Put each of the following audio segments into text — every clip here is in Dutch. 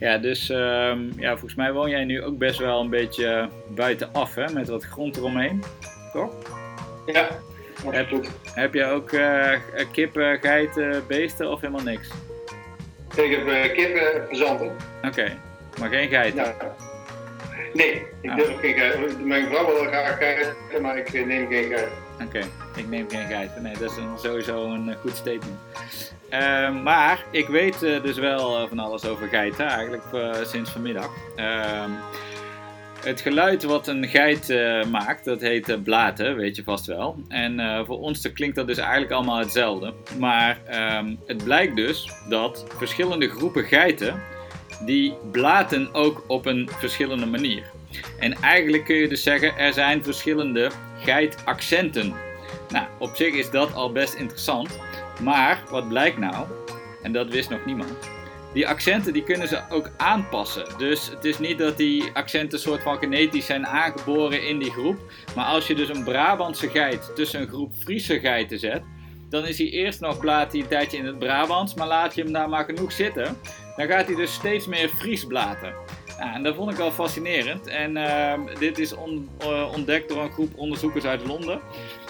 Ja, dus ehm, ja, volgens mij woon jij nu ook best wel een beetje buitenaf, hè? Met wat grond eromheen, toch? Ja, Heb, absoluut. heb je ook eh, kippen, geiten, beesten of helemaal niks? Ik heb eh, kippen, verzanten. Oké, maar geen geiten? Nee, ik Ah. durf geen geiten. Mijn vrouw wil graag geiten, maar ik neem geen geiten. Oké, ik neem geen geiten. Nee, dat is een, sowieso een eh, goed statement. Ehm, maar ik weet eh, dus wel eh, van alles over geiten, eigenlijk eh, sinds vanmiddag. Ehm, het geluid wat een geit maakt, dat heet blaten, weet je vast wel. En voor ons klinkt dat dus eigenlijk allemaal hetzelfde. Maar ehm, het blijkt dus dat verschillende groepen geiten, die blaten ook op een verschillende manier. En eigenlijk kun je dus zeggen, er zijn verschillende geitaccenten. Nou, op zich is dat al best interessant. Maar wat blijkt nou, en dat wist nog niemand, die accenten die kunnen ze ook aanpassen. Dus het is niet dat die accenten soort van genetisch zijn aangeboren in die groep. Maar als je dus een Brabantse geit tussen een groep Friese geiten zet, dan is hij eerst nog blaat een tijdje in het Brabants, maar laat je hem daar maar genoeg zitten, dan gaat hij dus steeds meer Fries blaten. Nou, en dat vond ik wel fascinerend. En ehm, dit is eh, ontdekt door een groep onderzoekers uit Londen.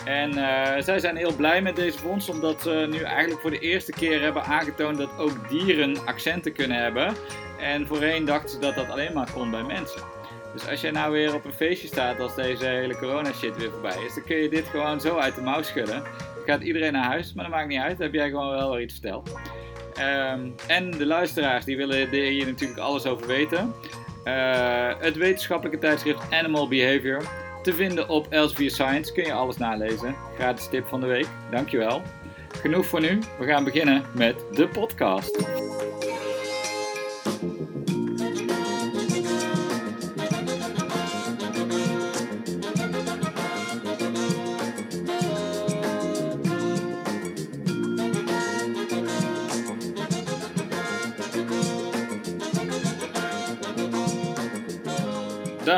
En eh, zij zijn heel blij met deze vondst, omdat ze nu eigenlijk voor de eerste keer hebben aangetoond dat ook dieren accenten kunnen hebben. En voorheen dachten ze dat dat alleen maar kon bij mensen. Dus als jij nou weer op een feestje staat als deze hele corona shit weer voorbij is, dan kun je dit gewoon zo uit de mouw schudden. Dan gaat iedereen naar huis, maar dat maakt niet uit, dan heb jij gewoon wel weer iets verteld. Ehm, en de luisteraars die willen hier natuurlijk alles over weten. Eh, het wetenschappelijke tijdschrift Animal Behavior. Te vinden op Elsevier Science kun je alles nalezen. Gratis tip van de week. Dankjewel. Genoeg voor nu. We gaan beginnen met de podcast.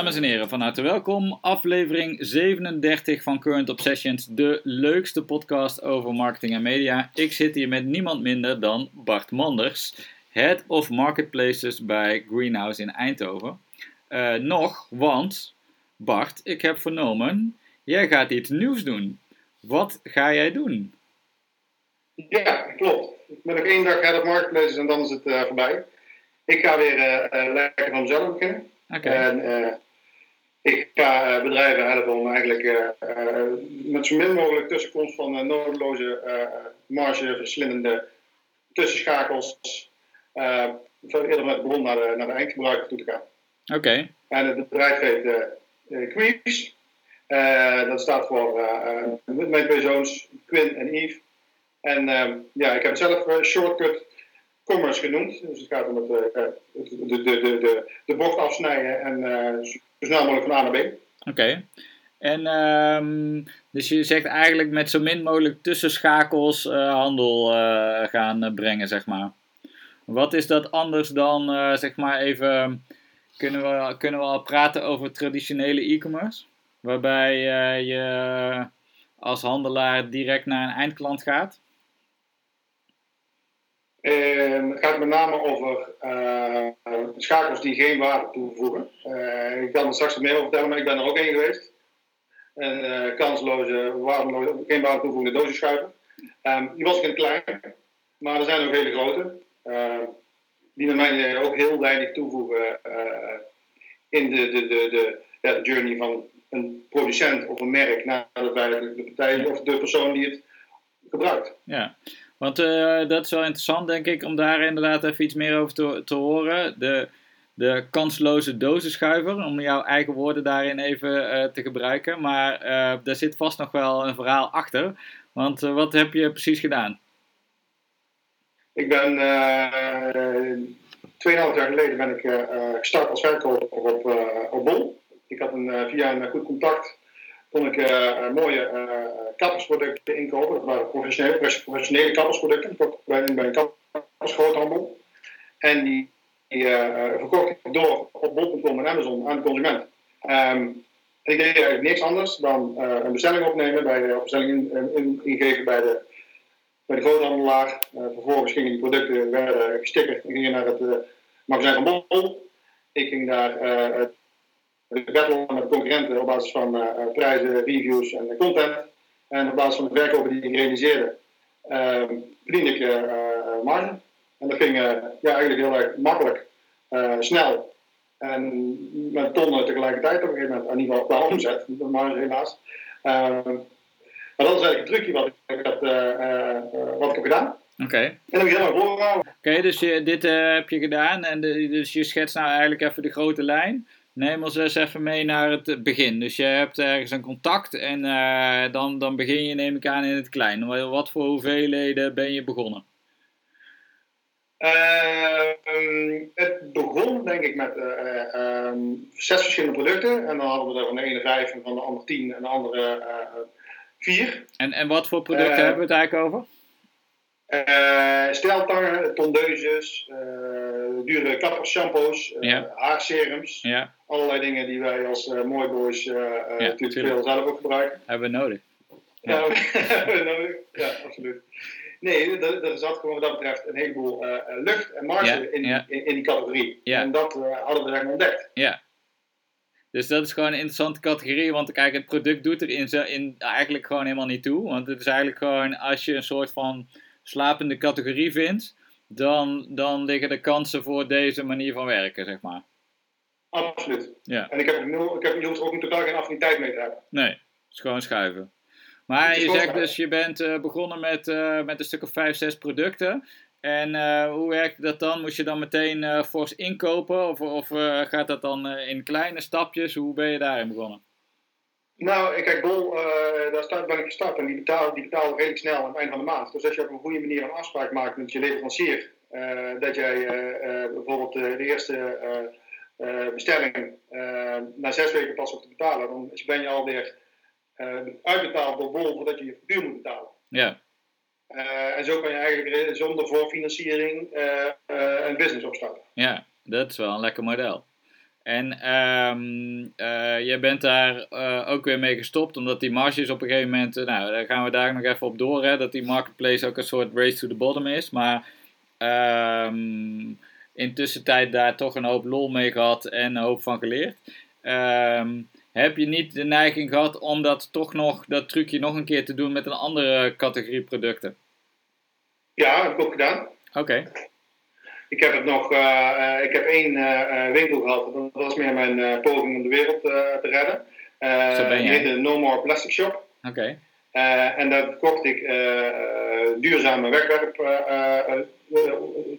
Dames en heren, van harte welkom. Aflevering 37 van Current Obsessions, de leukste podcast over marketing en media. Ik zit hier met niemand minder dan Bart Manders, Head of Marketplaces bij Greenhouse in Eindhoven. Eh, nog, want Bart, ik heb vernomen, jij gaat iets nieuws doen. Wat ga jij doen? Ja, klopt. Ik ben nog één dag head of marketplaces en dan is het eh, voorbij. Ik ga weer eh, lekker van mezelf beginnen. Oké, En eh, ik ga eh, bedrijven helpen om eigenlijk eh, eh, met zo min mogelijk tussenkomst van eh, nodeloze eh margeverslindende tussenschakels uh, veel eerder met de bron naar de, naar de eindgebruiker toe te gaan. oké, En het bedrijf heet. Eh, dat staat voor mijn twee zoons, Quinn en Yves. En ja, ik heb zelf shortcut commerce genoemd. Dus het gaat om het, eh, eh, de, de, de, de, bocht afsnijden en eh, zo snel mogelijk van A naar B. oké. En ehm, dus je zegt eigenlijk met zo min mogelijk tussenschakels eh, handel gaan brengen, zeg maar. Wat is dat anders dan, zeg maar even, kunnen we, kunnen we al praten over traditionele e-commerce? Waarbij je als handelaar direct naar een eindklant gaat? Het gaat met name over eh, schakels die geen waarde toevoegen. Eh, ik kan er straks meer over vertellen, maar ik ben er ook één geweest. Een eh, kansloze, waardeloze, geen waarde toevoegende dozenschuiver. Ehm die was ik in klein, maar er zijn ook hele grote. eh, die naar mijn ook heel weinig toevoegen in de, de, de, de, journey van een producent of een merk naar de, de, de partij of de persoon die het gebruikt. Ja, want eh, dat is wel interessant, denk ik, om daar inderdaad even iets meer over te, te horen. De, de kansloze dozenschuiver, om jouw eigen woorden daarin even eh, te gebruiken. Maar eh, daar zit vast nog wel een verhaal achter. Want wat heb je precies gedaan? Ik ben eh 2,5 jaar geleden ben ik gestart als verkoper op, op Bol. Ik had een, via een goed contact kon ik eh, mooie eh, kappersproducten inkopen. Dat waren professionele, professionele kappersproducten. Bij, een- kappersgroothandel. En die, die eh, verkocht ik door op bol.com en Amazon aan de consument. En ik deed eigenlijk niks anders dan een bestelling opnemen, bij de, bestelling in- in- ingeven bij de, bij de groothandelaar. Vervolgens gingen die producten werden gestickerd en gingen naar het, magazijn van Bol. Ik ging daar de battle met concurrenten op basis van prijzen, reviews en content. En op basis van de verkopen die ik realiseerde, verdiende ik marge. En dat ging ja, eigenlijk heel erg makkelijk, snel en met tonnen tegelijkertijd op een gegeven moment, in ieder geval qua omzet, maar helaas. Uh, maar dat is eigenlijk het trucje wat ik, had, uh, wat ik heb gedaan. Oké. En dat heb ik helemaal voorgehouden. Oké, dus je, dit heb je gedaan en de, dus je schetst nou eigenlijk even de grote lijn. Neem ons eens even mee naar het begin. Dus je hebt ergens een contact en uh, dan, dan begin je neem ik aan in het klein. Wat voor hoeveelheden ben je begonnen? Uh, het begon denk ik met uh, um, zes verschillende producten. En dan hadden we er van de ene vijf en van de andere tien en de andere vier. En, en wat voor producten hebben we het eigenlijk over? Steltangen, tondeuses, dure kappers, shampoos, ja. haarserums. Ja. Allerlei dingen die wij als mooi boys ja, natuurlijk veel zelf ook gebruiken. Hebben we nodig. Ja, hebben we nodig. Ja, absoluut. Nee, er, er zat gewoon wat dat betreft een heleboel uh, lucht en marge in, In, in, die categorie. En dat uh, hadden we eigenlijk ontdekt. Ja. Dus dat is gewoon een interessante categorie, want kijk, het product doet er in, in eigenlijk gewoon helemaal niet toe. Want het is eigenlijk gewoon, als je een soort van slapende categorie vindt, dan, dan liggen de kansen voor deze manier van werken, zeg maar. Absoluut. Ja. En ik heb, nul, ik heb hier ook totaal geen affiniteit mee te hebben. Nee, het is gewoon schuiven. Maar je zegt dus, je bent uh, begonnen met, uh, met een stuk of 5, 6 producten. En uh, hoe werkt dat dan? Moest je dan meteen fors inkopen? Of, of gaat dat dan in kleine stapjes? Hoe ben je daarin begonnen? Nou, kijk, Bol, daar start, ben ik gestart en die betaalt die betaal redelijk snel aan het eind van de maand. Dus als je op een goede manier een afspraak maakt met je leverancier, dat jij bijvoorbeeld de eerste bestelling na zes weken pas op te betalen, dan ben je alweer uitbetaald door Bol voordat je je factuur moet betalen. Ja. En zo kan je eigenlijk zonder voorfinanciering een business opstarten. Ja, dat is wel een lekker model. En um, je bent daar ook weer mee gestopt, omdat die marges op een gegeven moment, nou, daar gaan we daar nog even op door, hè, dat die marketplace ook een soort race to the bottom is. Maar um, intussen tijd daar toch een hoop lol mee gehad en een hoop van geleerd. Um, heb je niet de neiging gehad om dat toch nog, dat trucje nog een keer te doen met een andere categorie producten? Ja, heb ik ook gedaan. Oké. Ik heb het nog, uh, ik heb één uh, winkel gehad, dat was meer mijn poging om de wereld te redden. Zo ben je. Die heette No More Plastic Shop. Oké. en daar kocht ik duurzame wegwerp,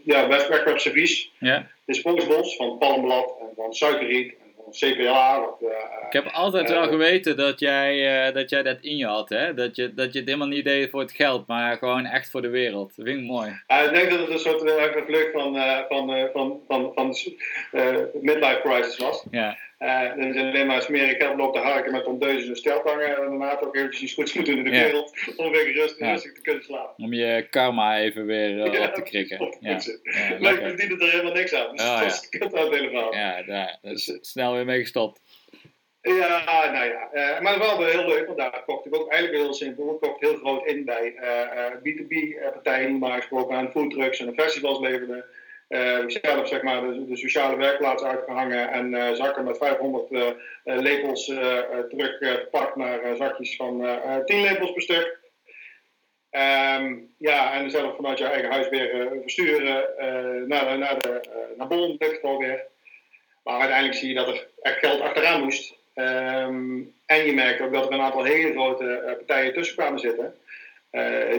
ja, wegwerpservies. Ja. Disposables van palmblad en van suikerriet CPA. Uh, ik heb altijd wel geweten dat jij, uh, dat jij dat in je had, hè? Dat je, dat je het helemaal niet deed voor het geld, maar gewoon echt voor de wereld. Dat vind ik mooi. Ik denk dat het een soort uh, vlucht van, van, van, van, van midlife crisis was. Ja. Uh, dan is alleen maar smeren geld te harken met ondeuzen en steltangen. En daarna ook eventjes iets goeds moeten in de wereld. Om weer rustig, ja. rustig te kunnen slapen. Om je karma even weer uh, ja, op te krikken. Ja. ja. maar ik verdiende er helemaal niks aan. Dus oh, dat is het helemaal. Ja, daar, is snel weer mee gestopt. Ja, nou ja. Uh, maar wel heel leuk, want daar kocht ik ook eigenlijk heel simpel. Ik kocht heel groot in bij B2B-partijen die maar gesproken aan foodtrucks en festivals leverden. Uh, zelf zeg maar, de, de, sociale werkplaats uitgehangen en uh, zakken met 500 uh, lepels terug verpakt naar zakjes van 10 lepels per stuk. Um, ja, en zelf vanuit je eigen huis weer versturen naar, naar, de, naar Bol, in dit weer. Maar uiteindelijk zie je dat er echt geld achteraan moest. Um, en je merkt ook dat er een aantal hele grote partijen tussen kwamen zitten.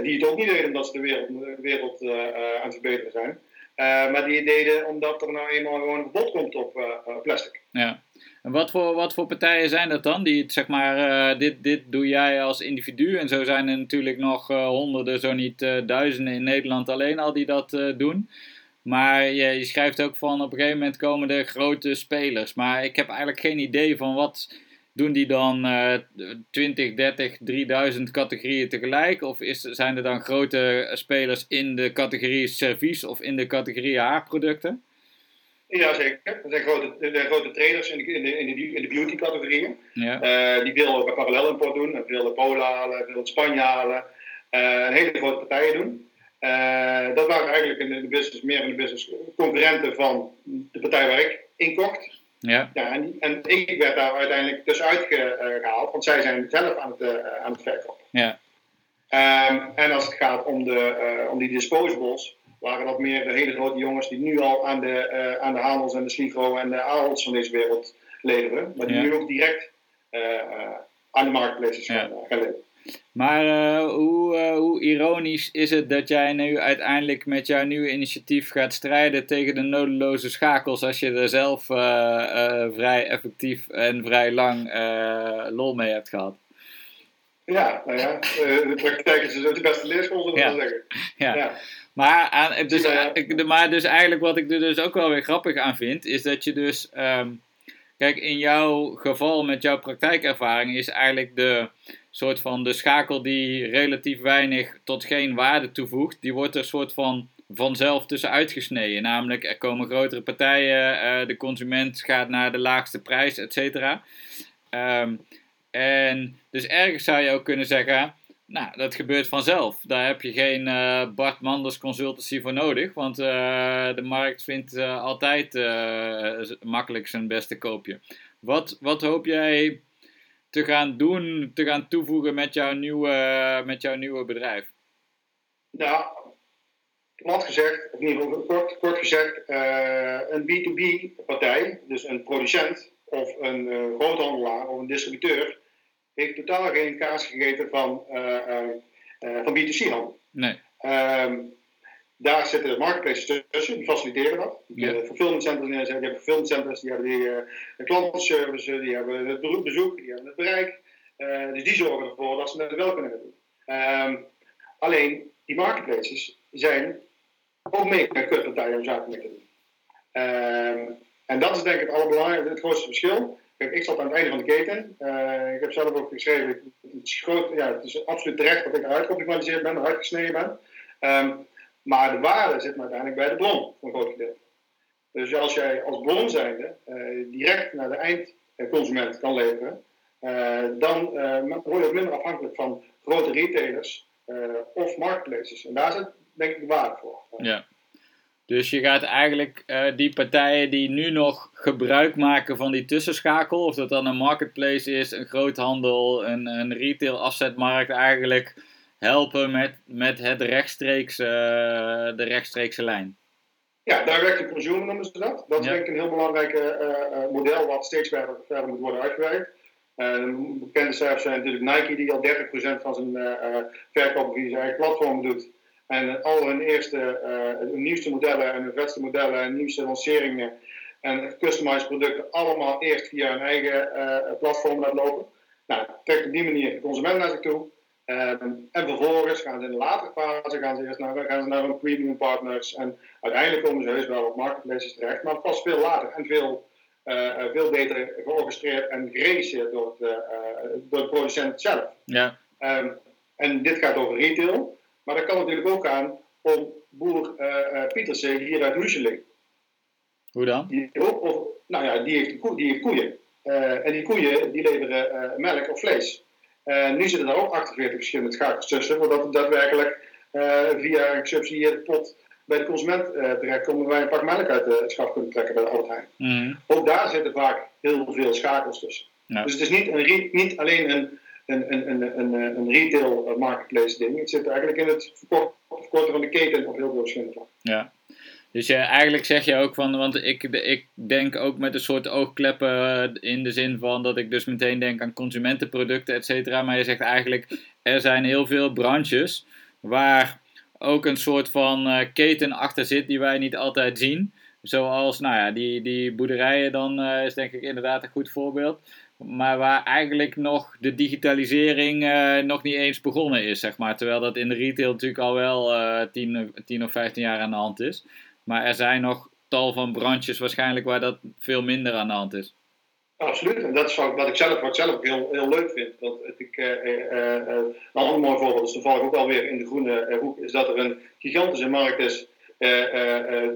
die het ook niet deden omdat ze de wereld, wereld aan het verbeteren zijn. Uh, maar die deden omdat er nou eenmaal gewoon een verbod komt op uh, plastic. Ja. En wat voor, wat voor partijen zijn dat dan? Die zeg maar, dit, dit doe jij als individu. En zo zijn er natuurlijk nog honderden, zo niet duizenden in Nederland alleen al die dat doen. Maar je, je, schrijft ook van op een gegeven moment komen er grote spelers. Maar ik heb eigenlijk geen idee van wat doen die dan uh, 20, 30, 3000 categorieën tegelijk? Of is, zijn er dan grote spelers in de categorie servies of in de categorie haarproducten? Ja, zeker. Er zijn grote, er zijn grote traders in de, in de, in de, beauty-categorieën. Ja. Uh, die willen ook een parallel import doen. Die willen Polen halen, willen Spanje halen. Uh, een hele grote partijen doen. dat waren eigenlijk in de business, meer in de business concurrenten van de partij waar ik in kocht. Ja. ja en, en ik werd daar uiteindelijk tussenuit gehaald, want zij zijn zelf aan het, aan het verkopen. Ja. Um, en als het gaat om, de, uh, om die disposables, waren dat meer de hele grote jongens die nu al aan de, uh, aan de Hamels en de Sligro en de Aholds van deze wereld leveren. Maar die ja. nu ook direct aan de marketplaces ja. gaan, gaan leveren. Maar hoe, hoe ironisch is het dat jij nu uiteindelijk met jouw nieuwe initiatief gaat strijden tegen de nodeloze schakels als je er zelf vrij effectief en vrij lang lol mee hebt gehad? Ja, nou ja, de praktijk is de beste leerschool, we ja. zeggen. Ja. ja. Maar, aan, dus, maar dus eigenlijk wat ik er dus ook wel weer grappig aan vind, is dat je dus, um, kijk, in jouw geval met jouw praktijkervaring is eigenlijk de soort van de schakel die relatief weinig tot geen waarde toevoegt, die wordt er soort van vanzelf tussenuit gesneden. Namelijk, er komen grotere partijen, uh, de consument gaat naar de laagste prijs, et cetera. Um, en dus ergens zou je ook kunnen zeggen, nou, dat gebeurt vanzelf. Daar heb je geen uh, Bart Manders consultancy voor nodig, want uh, de markt vindt uh, altijd makkelijk zijn beste koopje. Wat, wat hoop jij te gaan doen, te gaan toevoegen met jouw nieuwe, met jouw nieuwe bedrijf? Nou, plat gezegd, of in ieder geval kort, kort gezegd, een B2B-partij, dus een producent of een groothandelaar of een distributeur, heeft totaal geen kaas gegeten van, uh, van B2C-handel. Nee. Um, daar zitten de marketplaces tussen, die faciliteren dat. Die Ja. fulfillment centers neerzetten, die hebben fulfillment centers, die hebben die, uh, de klantenservice, die hebben het bezoek, die hebben het bereik. Uh, dus die zorgen ervoor dat ze het wel kunnen doen. Um, alleen, die marketplaces zijn ook mega kutpartijen om zaken mee te doen. Um, en dat is denk ik het allerbelangrijkste, het grootste verschil. Kijk, ik zat aan het einde van de keten. Uh, ik heb zelf ook geschreven, het is, groot, ja, het is absoluut terecht dat ik eruit geoptimaliseerd ben, eruit gesneden ben. Um, maar de waarde zit uiteindelijk bij de bron, voor een groot gedeelte. Dus als jij als bron zijnde uh, direct naar de eindconsument kan leveren, uh, dan word je minder afhankelijk van grote retailers of marketplaces. En daar zit denk ik de waarde voor. Ja. Dus je gaat eigenlijk die partijen die nu nog gebruik maken van die tussenschakel, of dat dan een marketplace is, een groothandel, een, een retail afzetmarkt, eigenlijk helpen met, met het rechtstreeks, uh, de rechtstreekse lijn. Ja, direct to consumer noemen ze dat. Dat is ja. denk ik een heel belangrijk uh, model wat steeds verder, verder moet worden uitgewerkt. een bekende cijfers zijn natuurlijk Nike, die al 30% van zijn verkoop via zijn eigen platform doet. En al hun eerste, uh, hun nieuwste modellen en hun vetste modellen en nieuwste lanceringen en customized producten allemaal eerst via hun eigen uh, platform laten lopen. Nou, trekt op die manier de consument naar zich toe. Um, en vervolgens gaan ze in de latere fase gaan ze eerst naar, gaan ze naar hun premium partners. En uiteindelijk komen ze heus wel op marketplaces terecht, maar pas veel later en veel, uh, veel beter georchestreerd en geregisseerd door, door de producent zelf. Ja. Um, en dit gaat over retail. Maar dat kan natuurlijk ook gaan om boer uh, Pietersen hier uit Huizeling. Hoe dan? Die, ook, of, nou ja, die heeft, die heeft koeien. En die koeien die leveren melk of vlees. Nu zitten er ook 48 verschillende schakels tussen, voordat het daadwerkelijk via een gesubsidieerde pot bij de consument terechtkomt en wij een pak melk uit het schap kunnen trekken bij de Albert Heijn. Mm. Ook daar zitten vaak heel veel schakels tussen. Ja. Dus het is niet, een, niet alleen een een, een, een, een, een retail marketplace ding. Het zit eigenlijk in het verkorten van de keten op heel veel verschillende vlakken. Ja. Dus je, eigenlijk zeg je ook van, want ik, ik denk ook met een soort oogkleppen in de zin van dat ik dus meteen denk aan consumentenproducten, et cetera. Maar je zegt eigenlijk, er zijn heel veel branches waar ook een soort van uh, keten achter zit die wij niet altijd zien. Zoals, nou ja, die, die boerderijen dan uh, is denk ik inderdaad een goed voorbeeld maar waar eigenlijk nog de digitalisering nog niet eens begonnen is, zeg maar. Terwijl dat in de retail natuurlijk al wel uh, 10, 10 of 15 jaar aan de hand is. Maar er zijn nog tal van branches waarschijnlijk waar dat veel minder aan de hand is. Absoluut, en dat is wat ik zelf, wat ik zelf heel, heel leuk vind. Want ik, uh, een ander mooi voorbeeld is toevallig ook alweer in de groene hoek, is dat er een gigantische markt is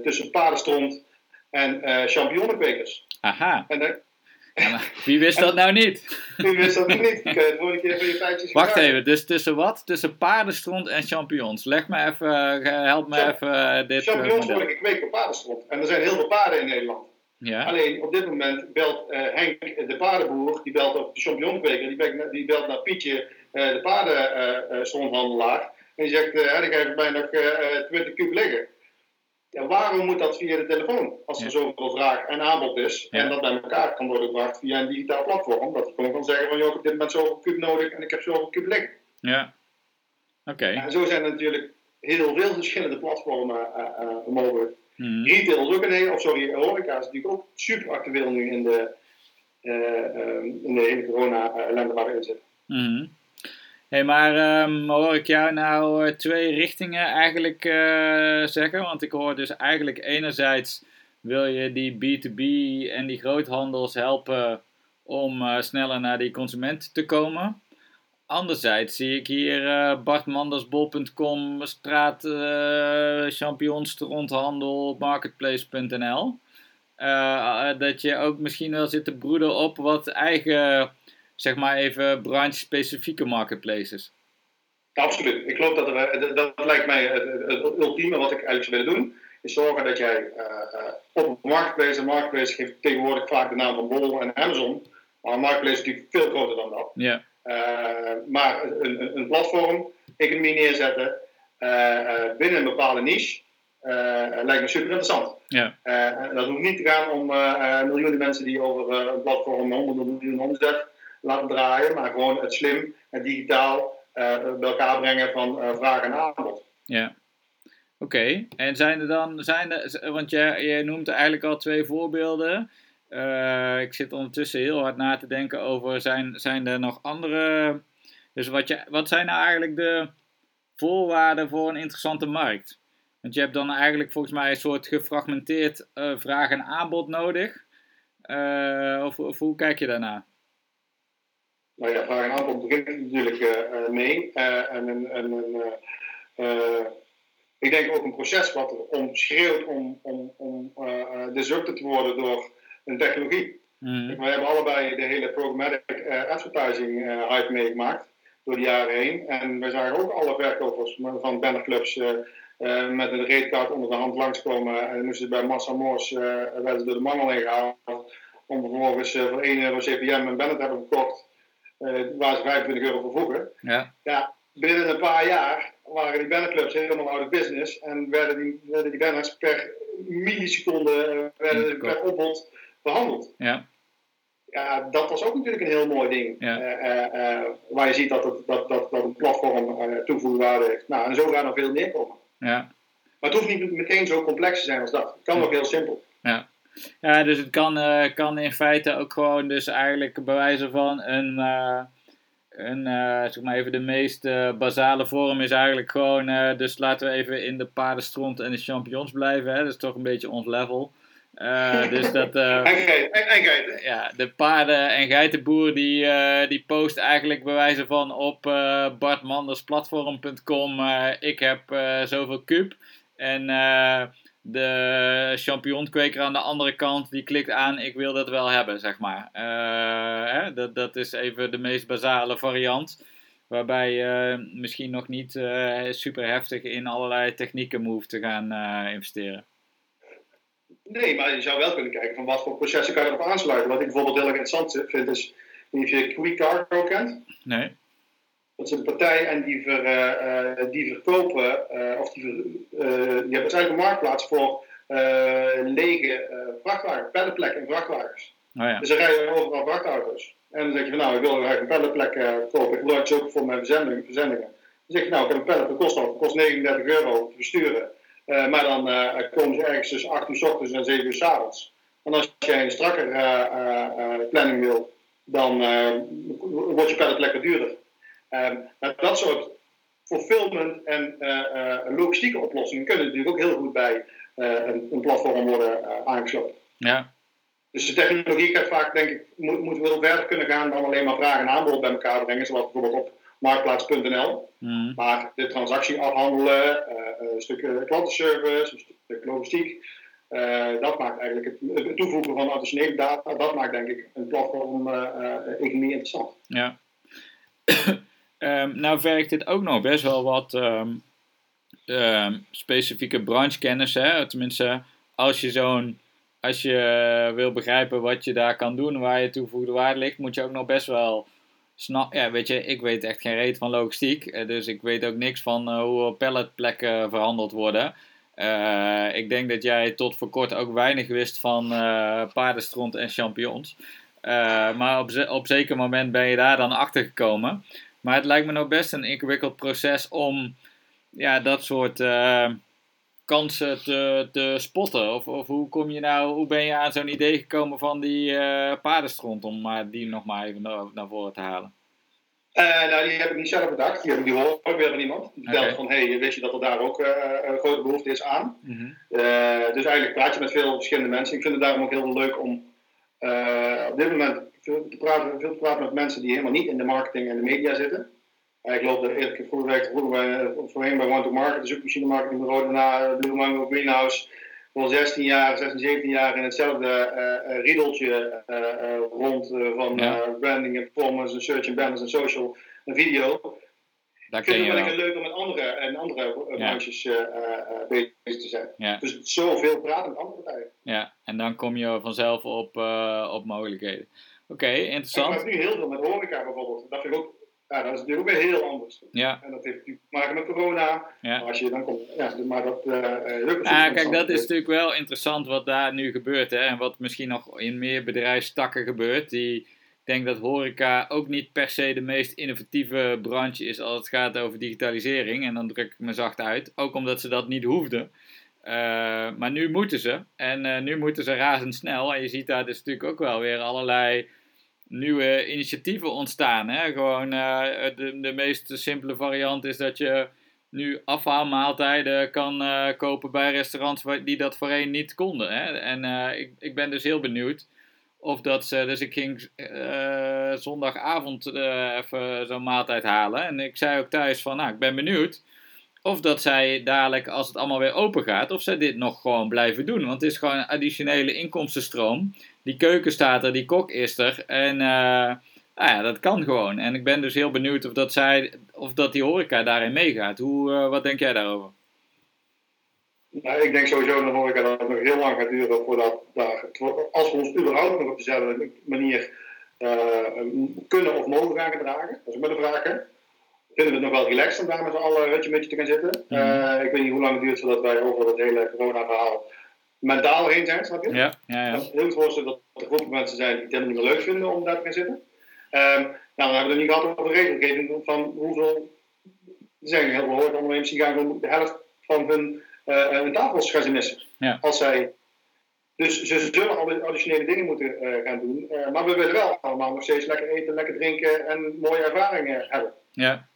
tussen paardenstront en champignonkwekers. Aha. En wie wist dat nou niet? Wie wist dat niet? Ik de volgende keer van je feitjes Wacht even, dus tussen wat? Tussen paardenstront en champignons. Leg me even, help me even dit Champignons worden gekweekt op paardenstront. En er zijn heel veel paarden in Nederland. Ja. Alleen op dit moment belt uh, Henk, de paardenboer, die belt op de champignonkweker, die, belt, die belt naar Pietje, uh, de paardenstronthandelaar. Uh, en die zegt, uh, ik heb bijna nog 20 kub liggen. Ja, waarom moet dat via de telefoon? Als er zoveel vraag en aanbod is en dat bij elkaar kan worden gebracht via een digitaal platform. Dat je gewoon kan zeggen van, joh, ik heb dit moment zoveel kub nodig en ik heb zoveel kub liggen. Ja, oké. En zo zijn er natuurlijk heel veel verschillende platformen mogelijk. Mm. Retail is ook een hele, of sorry, horeca is natuurlijk ook super actueel nu in de, uh, in de hele corona-ellende waar we in zitten. Mm. Hey, maar um, hoor ik jou nou eh, twee richtingen eigenlijk uh, zeggen? Want ik hoor dus eigenlijk enerzijds wil je die B2B en die groothandels helpen om uh, sneller naar die consument te komen. Anderzijds zie ik hier uh, bartmandersbol.com, straat uh, marketplace.nl. Dat je ook misschien wel zit te broeden op wat eigen, zeg maar even branche-specifieke marketplaces. absoluut. Ik geloof dat er, dat, lijkt mij het, het, ultieme wat ik eigenlijk zou willen doen. Is zorgen dat jij op marketplace, en marketplace geeft tegenwoordig vaak de naam van Bol en Amazon. Maar een marketplace is natuurlijk veel groter dan dat. Ja. Eh, maar een, een platform, economie neerzetten eh, eh, binnen een bepaalde niche, lijkt me super interessant. Ja. dat hoeft niet te gaan om miljoenen mensen die over een platform 100 miljoen omzet laten draaien, maar gewoon het slim en digitaal bij elkaar brengen van vraag en aanbod. Ja. Oké, en zijn er dan, zijn er, want jij, noemt eigenlijk al twee voorbeelden. Uh, ik zit ondertussen heel hard na te denken over, zijn, zijn er nog andere... Dus wat, je, wat zijn nou eigenlijk de voorwaarden voor een interessante markt? Want je hebt dan eigenlijk volgens mij een soort gefragmenteerd vraag en aanbod nodig. Of, of, hoe kijk je daarna? Nou ja, vraag en aanbod begint natuurlijk mee. en een, en ik denk ook een proces wat er om schreeuwt om, om, om disrupted te worden door een technologie. Mm. We hebben allebei de hele programmatic advertising hype meegemaakt door de jaren heen. En we zagen ook alle verkopers van bannerclubs uh, met een reetkaart onder de hand langskomen. En moesten ze bij Massa Moors werden ze door de mangel ingehaald. Om vervolgens voor 1 euro CPM een banner te hebben gekocht. Waar ze 25 euro voor vroegen. Ja. ja, binnen een paar jaar waren die bannerclubs helemaal out of business. En werden die, werden die banners per milliseconde werden per opbod behandeld. Ja. Ja, dat was ook natuurlijk een heel mooi ding. Ja. Uh, uh, waar je ziet dat, het, dat, dat, dat een platform toegevoegde waarde heeft. Nou, en zo gaan er veel meer komen. Ja. Maar het hoeft niet meteen zo complex te zijn als dat. Het kan ook heel simpel. Ja. Ja, dus het kan, kan in feite ook gewoon dus eigenlijk bewijzen van een, een zeg maar even de meest basale vorm is eigenlijk gewoon, dus laten we even in de paardenstront en de champignons blijven, hè? dat is toch een beetje ons level. Uh, dus dat, uh, en, en, geiten. Ja, de paarden- en geitenboer die, uh, die post eigenlijk bewijzen van op bartmandersplatform.com ik heb zoveel kub. En de champignonkweker aan de andere kant die klikt aan ik wil dat wel hebben, zeg maar. Hè, dat, dat is even de meest basale variant. Waarbij je misschien nog niet super heftig in allerlei technieken hoeft te gaan investeren. Nee, maar je zou wel kunnen kijken van wat voor processen kan je erop aansluiten. Wat ik bijvoorbeeld heel interessant vind is, of je Quick Cargo kent. Nee. Dat is een partij en die, ver, uh, die verkopen, uh, of die, uh, die hebben eigenlijk een marktplaats voor lege vrachtwagens, pelletplekken in vrachtwagens. Oh ja. Dus dan rijden overal vrachtauto's. En dan zeg je van nou, ik wil eigenlijk een pelletplek kopen, ik gebruik ze ook voor mijn verzendingen. verzendingen. Dan zeg je nou, ik heb een pellet, dat kost, dat kost 39 euro te versturen. Maar dan komen ze ergens tussen 8 uur s ochtends en 7 uur s avonds. En als jij een strakker planning wil, dan wordt je pallet lekker duurder. Maar dat soort fulfillment en logistieke oplossingen kunnen natuurlijk ook heel goed bij een, een, platform worden aangesloten. Ja. Dus de technologie gaat vaak, denk ik, moet, moet wel verder kunnen gaan dan alleen maar vraag en aanbod bij elkaar brengen, zoals bijvoorbeeld op marktplaats.nl. Mm. Maar de transactie afhandelen, een stuk klantenservice, een stuk logistiek, dat maakt eigenlijk het, het, toevoegen van additionele data, dat maakt denk ik een platform-economie interessant. Ja. Um, nou werkt dit ook nog best wel wat um, um, specifieke branchekennis. Hè? Tenminste, als je zo'n als je wil begrijpen wat je daar kan doen, waar je toegevoegde waarde ligt, moet je ook nog best wel snap. Ja, weet je, ik weet echt geen reet van logistiek. Eh, dus ik weet ook niks van uh, hoe palletplekken verhandeld worden. Uh, ik denk dat jij tot voor kort ook weinig wist van uh, paardenstront en champignons. maar op, op zeker moment ben je daar dan achter gekomen. Maar het lijkt me nog best een ingewikkeld proces om ja, dat soort kansen te, te spotten? Of, of hoe, kom je nou, hoe ben je aan zo'n idee gekomen van die uh, paardenstront, om maar die nog maar even naar, naar voren te halen? Uh, nou, die heb ik niet zelf bedacht. Die, die hoor ik weer van iemand. Die vertelt van, hey, weet je dat er daar ook uh, een grote behoefte is aan? Mm -hmm. dus eigenlijk praat je met veel verschillende mensen. Ik vind het daarom ook heel leuk om op dit moment veel te, praten, veel te praten met mensen die helemaal niet in de marketing en de media zitten. Ik loop er eerlijk vroeger werkte vroeger bij, voorheen bij One to Market, de zoekmachine marketingbureau, daarna Blue Mango Greenhouse. Voor 16 jaar, 16, 17 jaar in hetzelfde uh, riedeltje uh, rond van branding en performance en search en banners en social en video. Daar ik vind het wel leuk om met andere, en andere branches ja. bezig te zijn. Ja. Dus zoveel praten met andere partijen. Ja, en dan kom je vanzelf op, op mogelijkheden. Oké, okay, interessant. Ik heb nu heel veel met horeca bijvoorbeeld. Dat vind ik ook ja, dat is natuurlijk ook weer heel anders. Ja. En dat heeft natuurlijk te maken met corona. Ja. Maar als je dan komt, ja, maar dat uh, lukt Ja, kijk, dat is natuurlijk wel interessant wat daar nu gebeurt. Hè, en wat misschien nog in meer bedrijfstakken gebeurt. Die, ik denk dat horeca ook niet per se de meest innovatieve branche is als het gaat over digitalisering. En dan druk ik me zacht uit. Ook omdat ze dat niet hoefden. Uh, maar nu moeten ze. En uh, nu moeten ze razendsnel. En je ziet daar dus natuurlijk ook wel weer allerlei nieuwe initiatieven ontstaan. Hè? Gewoon uh, de, de meest simpele variant is dat je nu afhaalmaaltijden kan uh, kopen bij restaurants die dat voorheen niet konden. Hè? En uh, ik, ik ben dus heel benieuwd of dat ze. Dus ik ging zondagavond even zo'n maaltijd halen. En ik zei ook thuis van, nou, ik ben benieuwd. Of dat zij dadelijk, als het allemaal weer open gaat, of zij dit nog gewoon blijven doen. Want het is gewoon een additionele inkomstenstroom die keuken staat er, die kok is er. En uh, nou ja, dat kan gewoon. En ik ben dus heel benieuwd of dat, zij, of dat die horeca daarin meegaat. Hoe, uh, wat denk jij daarover? Nou, ik denk sowieso dat de horeca dat het nog heel lang gaat duren voordat daar, als we ons überhaupt nog op dezelfde manier uh, kunnen of mogen gaan gedragen. Dat is ook maar de vraag. Hè? Vinden we het nog wel relaxed om daar met z'n allen rutje met je te gaan zitten? Mm -hmm. ik weet niet hoe lang het duurt voordat wij over dat hele corona-verhaal mentaal heen zijn, snap je? Ja, ja, ja. heel voorstellen dat er groepen mensen zijn die het helemaal niet meer leuk vinden om daar te gaan zitten. Um, nou, dan hebben we het niet gehad over regelgeving van hoeveel. Er zijn heel veel horecaondernemers die gaan de helft van hun, uh, hun tafels gaan missen. Ja. Als zij, dus ze zullen al additionele dingen moeten uh, gaan doen. Uh, maar we willen wel allemaal nog steeds lekker eten, lekker drinken en mooie ervaringen hebben. Ja.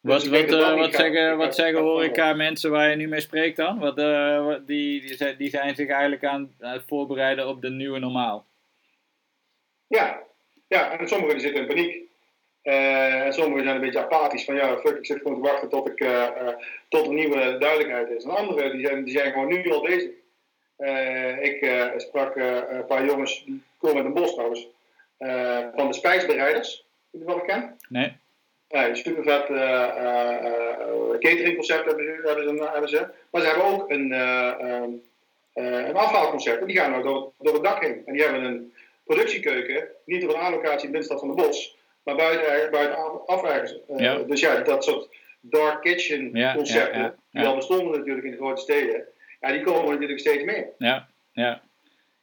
Wat, dus wat, uh, wat, zeggen, wat zeggen horeca mensen waar je nu mee spreekt dan? Wat, uh, die, die, zijn, die zijn zich eigenlijk aan het voorbereiden op de nieuwe normaal. Ja, ja en sommigen die zitten in paniek. Uh, en sommigen zijn een beetje apathisch van ja, fuck, ik zit gewoon te wachten tot, ik, tot er nieuwe duidelijkheid is. En anderen die zijn, die zijn gewoon nu al bezig. ik sprak een paar jongens, die komen met een bos trouwens, van de spijsbereiders. Je dat wel bekend? Nee. Ja, super vet uh, uh, cateringconcept hebben ze, hebben, ze, hebben ze. Maar ze hebben ook een, uh, een afhaalconcept. En die gaan nou door, door het dak heen. En die hebben een productiekeuken, niet op een aanlocatie in de binnenstad van de bos, maar buiten, buiten af ergens. Ja. Dus ja, dat soort dark kitchen concepten, ja, die al bestonden natuurlijk in de grote steden, ja, die komen natuurlijk steeds meer. Ja, ja.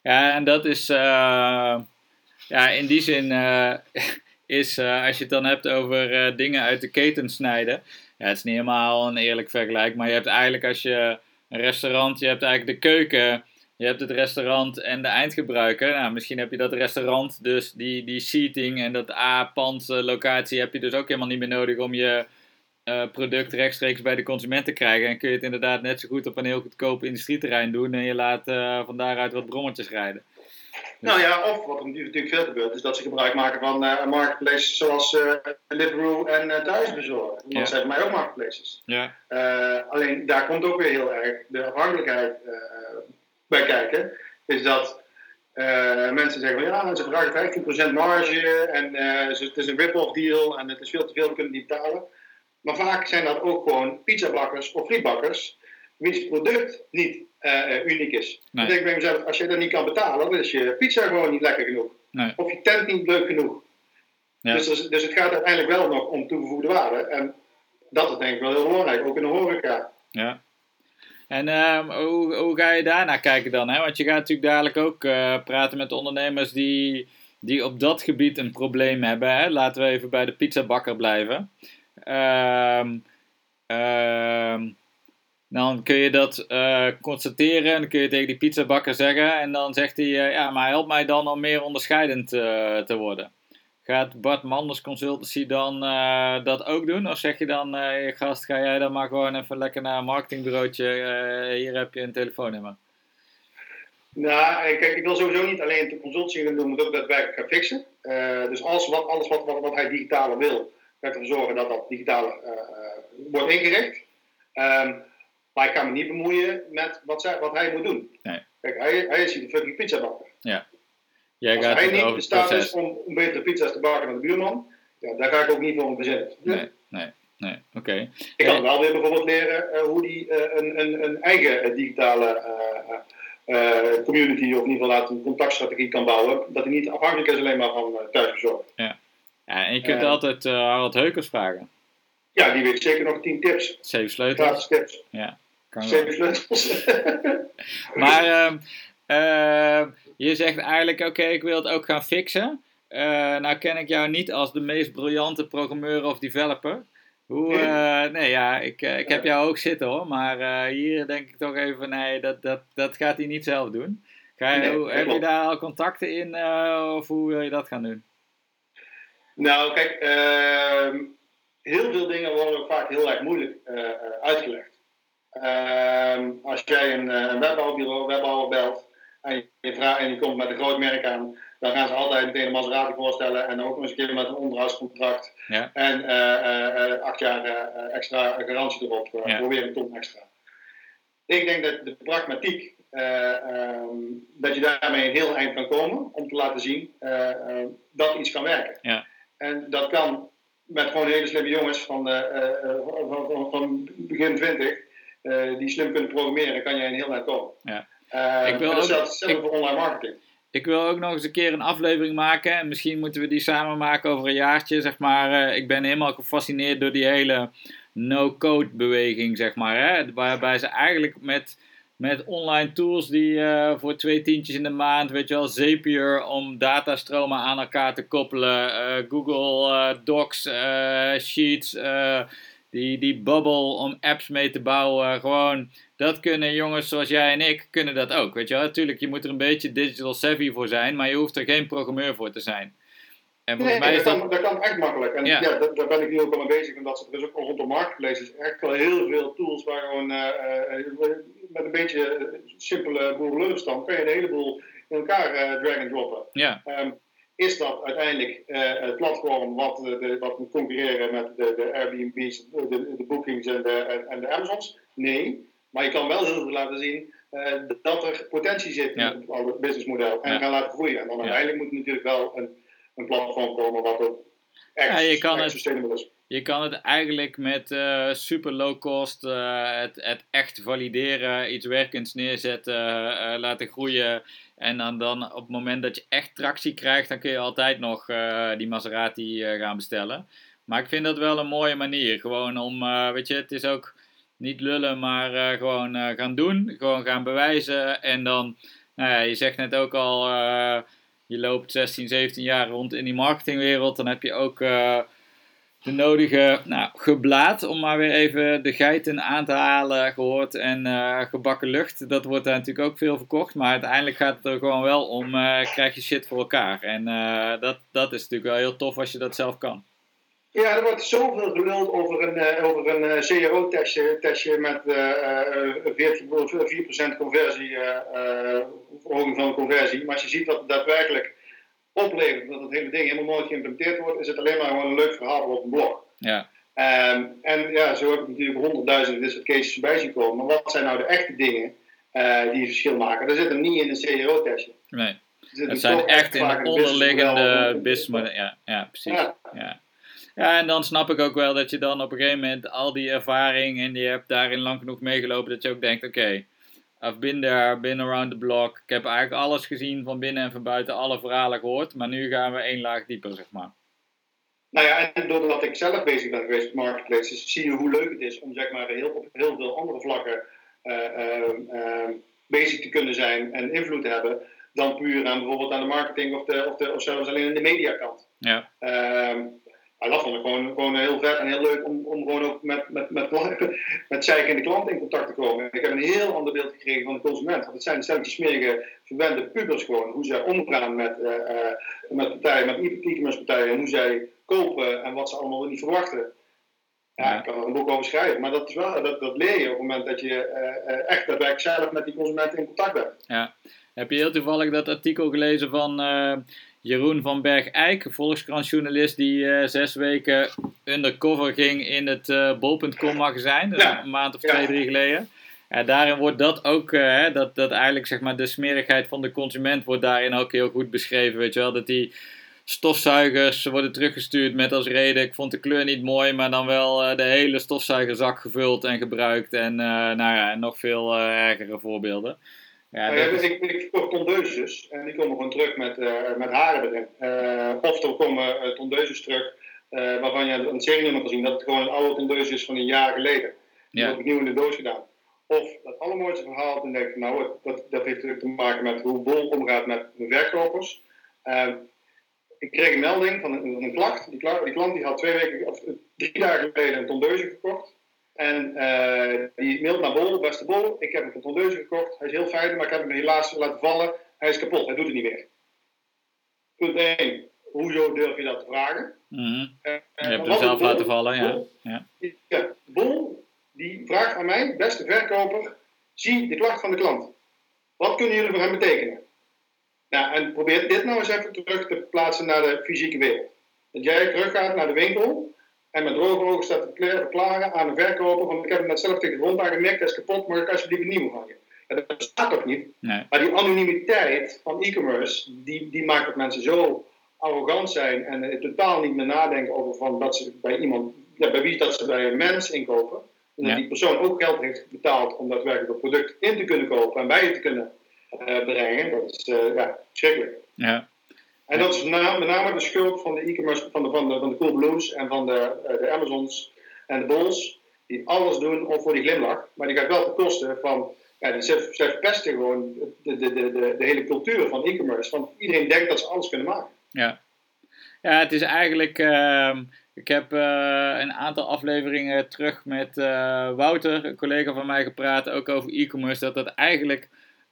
ja en dat is, ja, in die zin is uh, als je het dan hebt over uh, dingen uit de keten snijden. Ja, het is niet helemaal een eerlijk vergelijk, maar je hebt eigenlijk als je een restaurant, je hebt eigenlijk de keuken, je hebt het restaurant en de eindgebruiker. Nou, misschien heb je dat restaurant, dus die, die seating en dat A-pand locatie heb je dus ook helemaal niet meer nodig om je product rechtstreeks bij de consument te krijgen. En kun je het inderdaad net zo goed op een heel goedkoop industrieterrein doen en je laat van daaruit wat brommetjes rijden. Nou ja, of wat er natuurlijk veel gebeurt, is dat ze gebruik maken van uh, marketplaces zoals uh, Deliveroo en uh, Thuisbezorgen. Dat ja. zijn voor mij ook marketplaces. Ja. alleen daar komt ook weer heel erg de afhankelijkheid bij kijken. Is dat mensen zeggen van ja, ze vragen 15% marge en het is een rip-off deal en het is veel te veel, we kunnen niet betalen. Maar vaak zijn dat ook gewoon pizzabakkers of frietbakkers, wiens product niet uh, uniek is. Nee. Dan denk ik bij mezelf, als je dat niet kan betalen, dan is je pizza gewoon niet lekker genoeg. Nee. Of je tent niet leuk genoeg. Ja. Dus, dus het gaat uiteindelijk wel nog om toegevoegde waarde. En dat is denk ik wel heel belangrijk, ook in de horeca. Ja. En um, hoe, hoe ga je daarnaar kijken dan? Hè? Want je gaat natuurlijk dadelijk ook uh, praten met ondernemers die, die op dat gebied een probleem hebben. Hè? Laten we even bij de pizzabakker blijven. Um, um, dan kun je dat uh, constateren en dan kun je tegen die pizzabakker zeggen. En dan zegt hij, uh, ja, maar help mij dan om meer onderscheidend uh, te worden. Gaat Bart Manders Consultancy dan dat ook doen? Of zeg je dan, gast, ga jij dan maar gewoon even lekker naar een marketingbureautje. hier heb je een telefoonnummer. Nou, kijk, ik wil sowieso niet alleen de consultancy doen, maar ook daadwerkelijk gaan fixen. dus alles, wat, alles wat, wat, hij digitale wil, gaat ervoor zorgen dat dat digitale wordt ingericht. Um, maar ik ga me niet bemoeien met wat, zij, wat hij moet doen. Nee. Kijk, hij, hij is hier de fucking pizza bakker. Ja. Jij Als gaat hij niet in staat is om, om betere pizza's te bakken dan de buurman, ja, daar ga ik ook niet voor verzinnen. Nee, nee, nee. Oké. Okay. Ik kan wel weer bijvoorbeeld leren uh, hoe hij uh, een, een, een eigen uh, digitale community, of in ieder geval een contactstrategie kan bouwen. Dat hij niet afhankelijk is alleen maar van thuisbezorgd. Ja. ja, en je kunt altijd Harald Heukers vragen. Ja, die weet zeker nog 10 tips. Zeven sleutels. Gratis tips. Ja. Zeven sleutels. maar uh, uh, je zegt eigenlijk, oké, okay, ik wil het ook gaan fixen. Uh, nou ken ik jou niet als de meest briljante programmeur of developer. Hoe, nee. nee, ja, ik, ik heb jou ook zitten hoor, maar hier denk ik toch even, nee, dat, dat, dat gaat hij niet zelf doen. Ga je, nee, hoe, heb je daar al contacten in of hoe wil je dat gaan doen? Nou, kijk, ehm, heel veel dingen worden ook vaak heel erg moeilijk uitgelegd. Ehm, als jij een, eh, een webbouwbureau, webbouwer belt en je, vraagt, en je komt met een groot merk aan, dan gaan ze altijd meteen een Maserati voorstellen en ook nog eens een keer met een onderhoudscontract ja. en uh, uh, acht jaar extra garantie erop, ja. voor weer een ton extra. Ik denk dat de pragmatiek, ehm, dat je daarmee een heel eind kan komen om te laten zien dat iets kan werken. Ja. En dat kan met gewoon hele slimme jongens van, van, van, van begin 20 uh, die slim kunnen programmeren, kan je een heel eind komen. Ja. Uh, ik wil ook, hetzelfde voor online marketing. Ik wil ook nog eens een keer een aflevering maken. En misschien moeten we die samen maken over een jaartje. Zeg maar. Uh, ik ben helemaal gefascineerd door die hele no-code beweging. Zeg maar, hè? Waarbij ze eigenlijk met, met online tools die uh, voor twee tientjes in de maand. Weet je wel, Zapier om datastromen aan elkaar te koppelen. Google Docs, Sheets die, die bubble om apps mee te bouwen. Gewoon, dat kunnen jongens zoals jij en ik, kunnen dat ook. Weet je wel, natuurlijk, je moet er een beetje digital savvy voor zijn, maar je hoeft er geen programmeur voor te zijn. En nee, mij is dat, kan, dat kan echt makkelijk. En ja, ja daar, ben ik nu ook al mee bezig. Omdat er is ook rondom marketplaces echt wel heel veel tools waar gewoon uh, uh, met een beetje simpele boerenlullenstand kan je een heleboel in elkaar uh, drag and droppen. Ja. Um, is dat uiteindelijk uh, het platform wat, de, wat moet concurreren met de, de Airbnb's, de, de, bookings en de, en de Amazons? Nee, maar je kan wel heel goed laten zien uh, dat er potentie zit in het businessmodel en ja. gaan laten groeien. En dan uiteindelijk moet er natuurlijk wel een, een platform komen wat ook echt, ja, je kan echt sustainable is. Je kan het eigenlijk met uh, super low cost, het, het echt valideren, iets werkends neerzetten, laten groeien. En dan, dan op het moment dat je echt tractie krijgt, dan kun je altijd nog die Maserati gaan bestellen. Maar ik vind dat wel een mooie manier. Gewoon om, weet je, het is ook niet lullen, maar gewoon gaan doen. Gewoon gaan bewijzen. En dan, nou ja, je zegt net ook al, je loopt 16, 17 jaar rond in die marketingwereld. Dan heb je ook de nodige nou, geblaad, om maar weer even de geiten aan te halen, gehoord. En uh, gebakken lucht, dat wordt daar natuurlijk ook veel verkocht. Maar uiteindelijk gaat het er gewoon wel om, uh, krijg je shit voor elkaar. En uh, dat, dat is natuurlijk wel heel tof als je dat zelf kan. Ja, er wordt zoveel geluld over een, over een CRO-testje testje met uh, 4%, 4% conversie, verhoging van conversie. Maar als je ziet het daadwerkelijk oplevert, dat het hele ding helemaal nooit geïmplementeerd wordt, is het alleen maar gewoon een leuk verhaal op een blog. Ja. Um, en ja, zo heb ik natuurlijk honderdduizenden dit soort cases voorbij zien komen. Maar wat zijn nou de echte dingen die het verschil maken? Dat zit hem niet in een CRO-testje. Nee. Het zijn echt in de onderliggende business. Ja, ja, precies. Ja. ja. en dan snap ik ook wel dat je dan op een gegeven moment al die ervaring en je hebt daarin lang genoeg meegelopen dat je ook denkt: oké, okay, I've been there, been around the block. Ik heb eigenlijk alles gezien van binnen en van buiten, alle verhalen gehoord, maar nu gaan we één laag dieper, zeg maar. Nou ja, en doordat ik zelf bezig ben geweest met marketplaces, zie je hoe leuk het is om zeg maar, heel, op heel veel andere vlakken uh, uh, bezig te kunnen zijn en invloed te hebben dan puur aan bijvoorbeeld aan de marketing of, de, of, de, of zelfs alleen in de mediakant. Ja. Um, dat vond ik gewoon, gewoon heel vet en heel leuk om, om gewoon ook met, met, met, met de klant in contact te komen. Ik heb een heel ander beeld gekregen van de consument. Want het zijn stelletjes smerige, verwende pubers gewoon. Hoe zij omgaan met, uh, met partijen, met e-commerce partijen. En hoe zij kopen en wat ze allemaal niet verwachten. Ja, ik kan er een boek over schrijven. Maar dat, is wel, dat, dat leer je op het moment dat je uh, echt daadwerkelijk zelf met die consument in contact bent. Ja. Heb je heel toevallig dat artikel gelezen van uh, Jeroen van Berg-Eik, volkskrantjournalist die uh, zes weken undercover ging in het uh, bol.com magazijn, een maand of twee, drie geleden. En daarin wordt dat ook, dat, dat eigenlijk zeg maar de smerigheid van de consument wordt daarin ook heel goed beschreven, weet je wel, dat die stofzuigers worden teruggestuurd met als reden, ik vond de kleur niet mooi, maar dan wel de hele stofzuigerzak gevuld en gebruikt en nou ja, nog veel ergere voorbeelden. Ja, is... ik, ik verkocht tondeuses en die komen gewoon terug met, uh, met haren erin. Uh, of er komen tondeuses terug waarvan je een serienummer kan zien dat het gewoon een oude tondeus is van een jaar geleden. Die ja. heb ik nieuw in de doos gedaan. Of dat allermooiste verhaal, dan denk ik, nou, dat, dat heeft te maken met hoe Bol omgaat met de verkopers. ik kreeg een melding van een, een klacht. Die, die, klant die had twee weken, of drie dagen geleden een tondeuze gekocht. En uh, die mailt naar Bol, beste Bol, ik heb een tondeuze gekocht. Hij is heel fijn, maar ik heb hem helaas laten vallen. Hij is kapot, hij doet het niet meer. Punt 1. Hoezo durf je dat te vragen? Mm -hmm. uh, je hebt hem zelf laten vallen, ja. ja. ja. Bol, die vraagt aan mij, beste verkoper, zie de klacht van de klant. Wat kunnen jullie voor hem betekenen? Nou, en probeer dit nou eens even terug te plaatsen naar de fysieke wereld. Dat jij teruggaat naar de winkel en met droge ogen staat te verklaren aan de verkoper: van ik heb hem net zelf tegen de grond aangemerkt, dat is kapot, maar ik alsjeblieft een nieuwe van je. dat staat toch niet? Nee. Maar die anonimiteit van e-commerce, die, die maakt dat mensen zo arrogant zijn en uh, totaal niet meer nadenken over van dat ze bij iemand, ja, bij wie dat ze bij een mens inkopen. En dat die persoon ook geld heeft betaald om daadwerkelijk dat product in te kunnen kopen en bij je te kunnen uh, brengen. Dat is uh, ja, schrikkelijk. Ja. En dat is met name de schuld van de e-commerce, van de, van de, van de Coolblues en van de, eh, de Amazons en de Bols, die alles doen voor die glimlach. Maar die gaat wel ten koste van, ja, die ze verpesten gewoon de, de, de, de, hele cultuur van e-commerce. Want iedereen denkt dat ze alles kunnen maken. Ja, ja het is eigenlijk. Uh, ik heb uh, een aantal afleveringen terug met uh, Wouter, een collega van mij, gepraat ook over e-commerce. Dat dat eigenlijk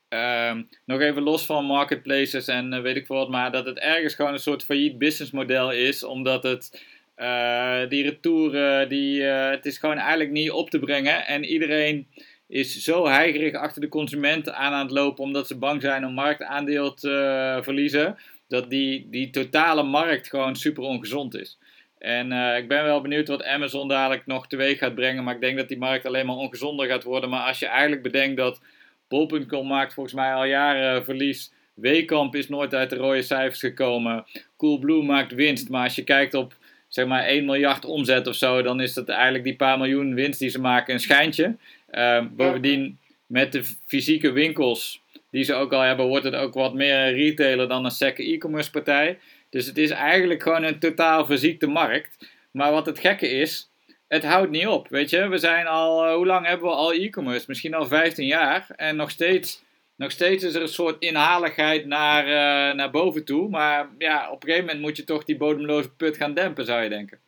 Ehm, nog even los van marketplaces en uh, weet ik wat, maar dat het ergens gewoon een soort failliet businessmodel is, omdat het uh, die retouren, die, uh, het is gewoon eigenlijk niet op te brengen en iedereen is zo heigerig achter de consument aan aan het lopen omdat ze bang zijn om marktaandeel te verliezen, dat die, die totale markt gewoon super ongezond is. En ik ben wel benieuwd wat Amazon dadelijk nog teweeg gaat brengen, maar ik denk dat die markt alleen maar ongezonder gaat worden. Maar als je eigenlijk bedenkt dat Bol.com maakt volgens mij al jaren verlies. Weekamp is nooit uit de rode cijfers gekomen. Coolblue maakt winst. Maar als je kijkt op zeg maar 1 miljard omzet of zo, dan is dat eigenlijk die paar miljoen winst die ze maken een schijntje. Uh, bovendien, met de fysieke winkels die ze ook al hebben, wordt het ook wat meer een retailer dan een secke e-commerce partij. Dus het is eigenlijk gewoon een totaal verziekte markt. Maar wat het gekke is, het houdt niet op, weet je. We zijn al, eh, hoe lang hebben we al e-commerce? Misschien al 15 jaar. En nog steeds, nog steeds is er een soort inhaligheid naar, uh, naar boven toe. Maar ja, op een gegeven moment moet je toch die bodemloze put gaan dempen, zou je denken.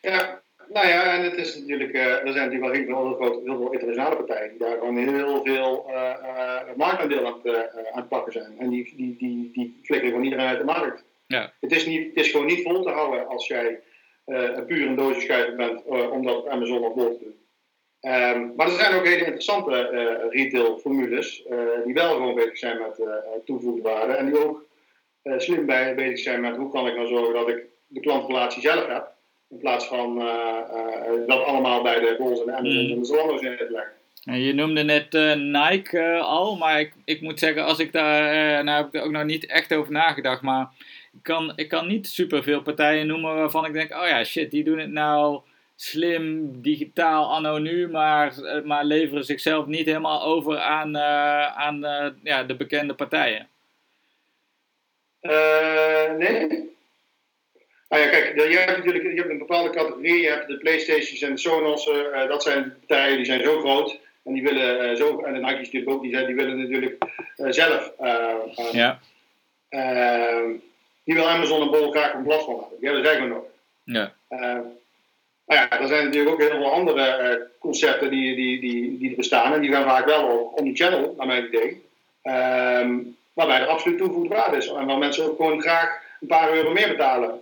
Ja, nou ja, en het is natuurlijk, uh, er zijn natuurlijk wel heel veel, heel, heel veel internationale partijen die daar gewoon heel veel uh, marktaandeel aan, aan het pakken zijn. En die, die, die, die flikkeren gewoon iedereen uit de markt. Ja. Het, is niet, het is gewoon niet vol te houden als jij puur een doosje schuiven bent om dat op Amazon of Bol te doen. Ehm, maar er zijn ook hele interessante retail formules die wel gewoon bezig zijn met toegevoegde waarde en die ook slim bij, bezig zijn met hoe kan ik nou zorgen dat ik de klantrelatie zelf heb. In plaats van dat allemaal bij de Bols en de Amazon mm. en de Zalando's in te leggen. Je noemde net uh, Nike uh, al, maar ik, ik moet zeggen, als ik daar, uh, nou heb ik er ook nog niet echt over nagedacht, maar kan, ik kan niet superveel partijen noemen waarvan ik denk, oh ja, shit, die doen het nou slim, digitaal, anno nu, maar, maar leveren zichzelf niet helemaal over aan, aan ja, de bekende partijen. nee. Nou ja, kijk, je hebt natuurlijk je hebt een bepaalde categorie. Je hebt de Playstations en de Sonos. dat zijn partijen die zijn zo groot en die willen zo, en de Nike's natuurlijk ook, die, die willen natuurlijk zelf. Ja. Die wil Amazon een bol graag een van hebben. Die hebben ze eigenlijk nog. Ja. Nou ja, er zijn natuurlijk ook heel veel andere concepten die, die, die, die er bestaan. En die gaan vaak wel om die channel, naar mijn idee. Um, waarbij er absoluut toegevoegde waarde is. En waar mensen ook gewoon graag een paar euro meer betalen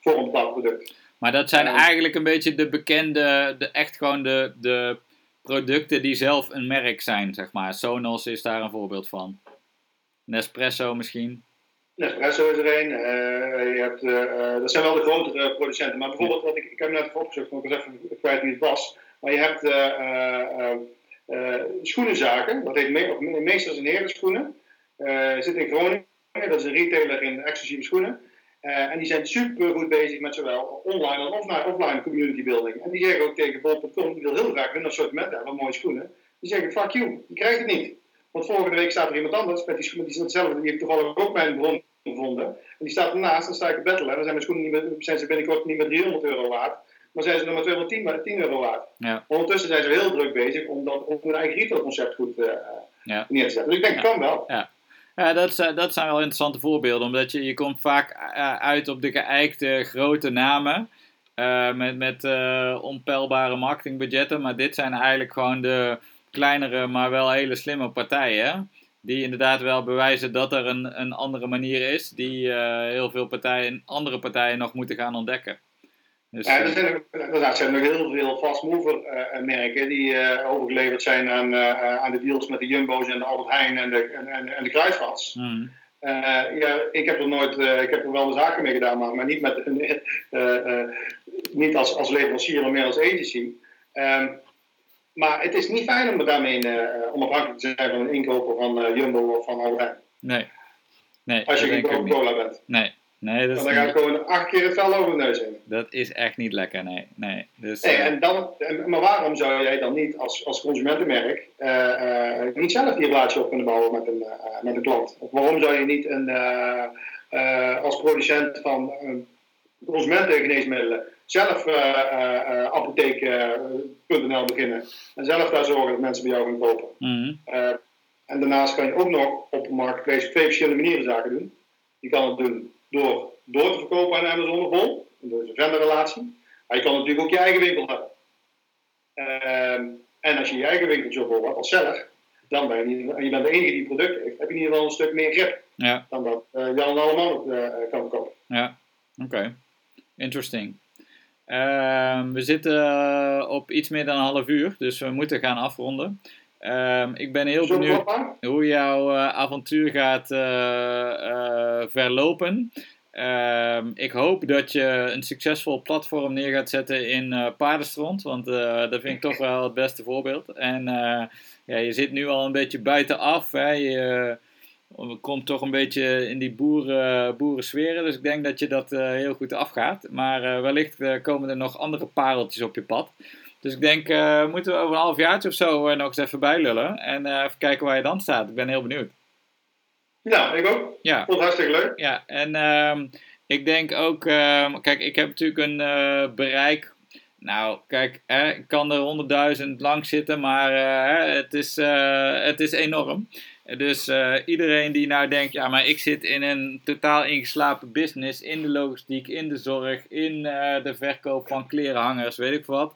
voor een bepaald product. Maar dat zijn eigenlijk een beetje de bekende, de, echt gewoon de, de producten die zelf een merk zijn, zeg maar. Sonos is daar een voorbeeld van. Nespresso misschien. Nespresso is er een. Uh, je hebt, uh, dat zijn wel de grotere producenten. Maar bijvoorbeeld, wat ik, ik heb net even opgezocht, want ik was even kwijt wie het was. Maar je hebt uh, schoenenzaken, dat heet me meesters en heren schoenen. zit in Groningen, dat is een retailer in exclusieve schoenen. En die zijn super goed bezig met zowel online en offline, community building. En die zeggen ook tegen bol.com, die wil heel graag hun assortiment hebben, mooie schoenen. Die zeggen, fuck you, je krijgt het niet. Want volgende week staat er iemand anders met die schoenen, die hetzelfde, die heeft toevallig ook mijn bron gevonden. En die staat ernaast, dan sta ik te battelen. Dan zijn mijn schoenen niet meer, zijn ze binnenkort niet meer 300 euro waard. Maar zijn ze nog maar 210 10 euro waard. Ja. Ondertussen zijn ze heel druk bezig om, dat, om hun eigen retailconcept goed uh, ja. neer te zetten. Dus ik denk, het kan wel. Ja. Ja, dat, dat zijn wel interessante voorbeelden, omdat je, je komt vaak eh, uit op de geëikte grote namen uh, met, met uh, onpeilbare marketingbudgetten, maar dit zijn eigenlijk gewoon de kleinere, maar wel hele slimme partijen, die inderdaad wel bewijzen dat er een, een andere manier is, die heel veel partijen, andere partijen nog moeten gaan ontdekken. Dus, ja, er zijn, er zijn nog heel veel fast mover uh, merken die uh, overgeleverd zijn aan, aan de deals met de Jumbo's en de Albert Heijn en de, en, en de Kruidvats. Mm. ja, ik heb er nooit, ik heb er wel de zaken mee gedaan, maar, maar niet, met, niet als, als leverancier, maar meer als agency. Um, maar het is niet fijn om daarmee onafhankelijk te zijn van een inkoper van Jumbo of van Albert. Nee. nee als je geen Coca-Cola bent. Nee, Nee, dat is dan ga ik gewoon acht keer het vel over de neus heen. Dat is echt niet lekker, nee. nee. Dus, nee, uh... en dan, maar waarom zou jij dan niet als, als consumentenmerk niet zelf die relatie op kunnen bouwen met een, met een klant? Of waarom zou je niet een, als producent van consumentengeneesmiddelen zelf apotheek.nl beginnen en zelf daar zorgen dat mensen bij jou gaan kopen? Mm en daarnaast kan je ook nog op een marketplace twee verschillende manieren zaken doen. Je kan het doen door door te verkopen aan Amazon of Bol. Dat is een vendorrelatie. Maar je kan natuurlijk ook je eigen winkel hebben. Ehm, en als je je eigen winkeltje op hebt als seller, dan ben je, niet, en je bent de enige die producten heeft, heb je in ieder geval een stuk meer grip ja. dan dat uh, Jan allemaal uh, kan verkopen. Ja, oké. Interesting. Ehm, we zitten eh, op iets meer dan een half uur, dus we moeten gaan afronden. Um, ik ben heel benieuwd hoe jouw uh, avontuur gaat uh, verlopen. Um, ik hoop dat je een succesvol platform neer gaat zetten in Paardenstrand, want dat vind ik toch wel het beste voorbeeld. En ja, je zit nu al een beetje buitenaf, hè. je komt toch een beetje in die boeren, boerensferen, dus ik denk dat je dat heel goed afgaat. Maar wellicht komen er nog andere pareltjes op je pad. Dus ik denk, moeten we over een half jaar of zo nog eens even bijlullen. En even kijken waar je dan staat. Ik ben heel benieuwd. Ja, ik ook. Ja. Vond hartstikke leuk. Ja, en uh, ik denk ook, ehm, kijk, ik heb natuurlijk een bereik. Nou, kijk, hè, ik kan er honderdduizend lang zitten, maar het, is, het is enorm. Dus iedereen die nou denkt, ja, maar ik zit in een totaal ingeslapen business, in de logistiek, in de zorg, in de verkoop van klerenhangers, weet ik wat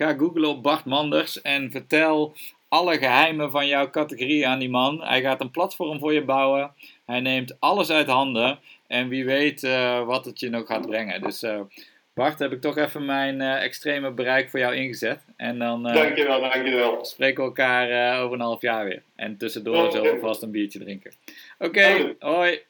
Ga googlen op Bart Manders en vertel alle geheimen van jouw categorie aan die man. Hij gaat een platform voor je bouwen. Hij neemt alles uit handen. En wie weet uh, wat het je nog gaat brengen. Dus Bart, heb ik toch even mijn uh, extreme bereik voor jou ingezet. En dan uh, dankjewel, dankjewel. spreken we elkaar uh, over een half jaar weer. En tussendoor zullen we vast een biertje drinken. Oké, okay, hoi.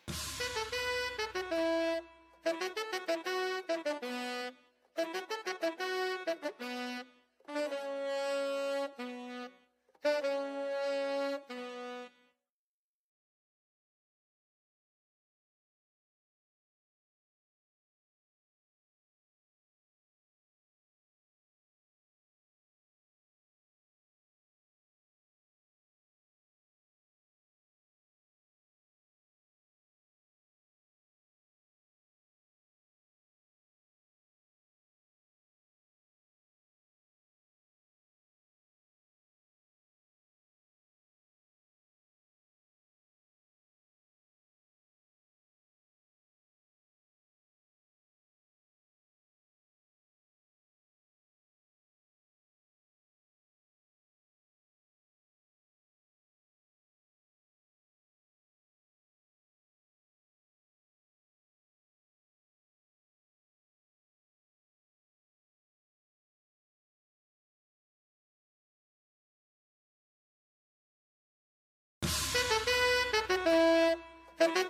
Thank you.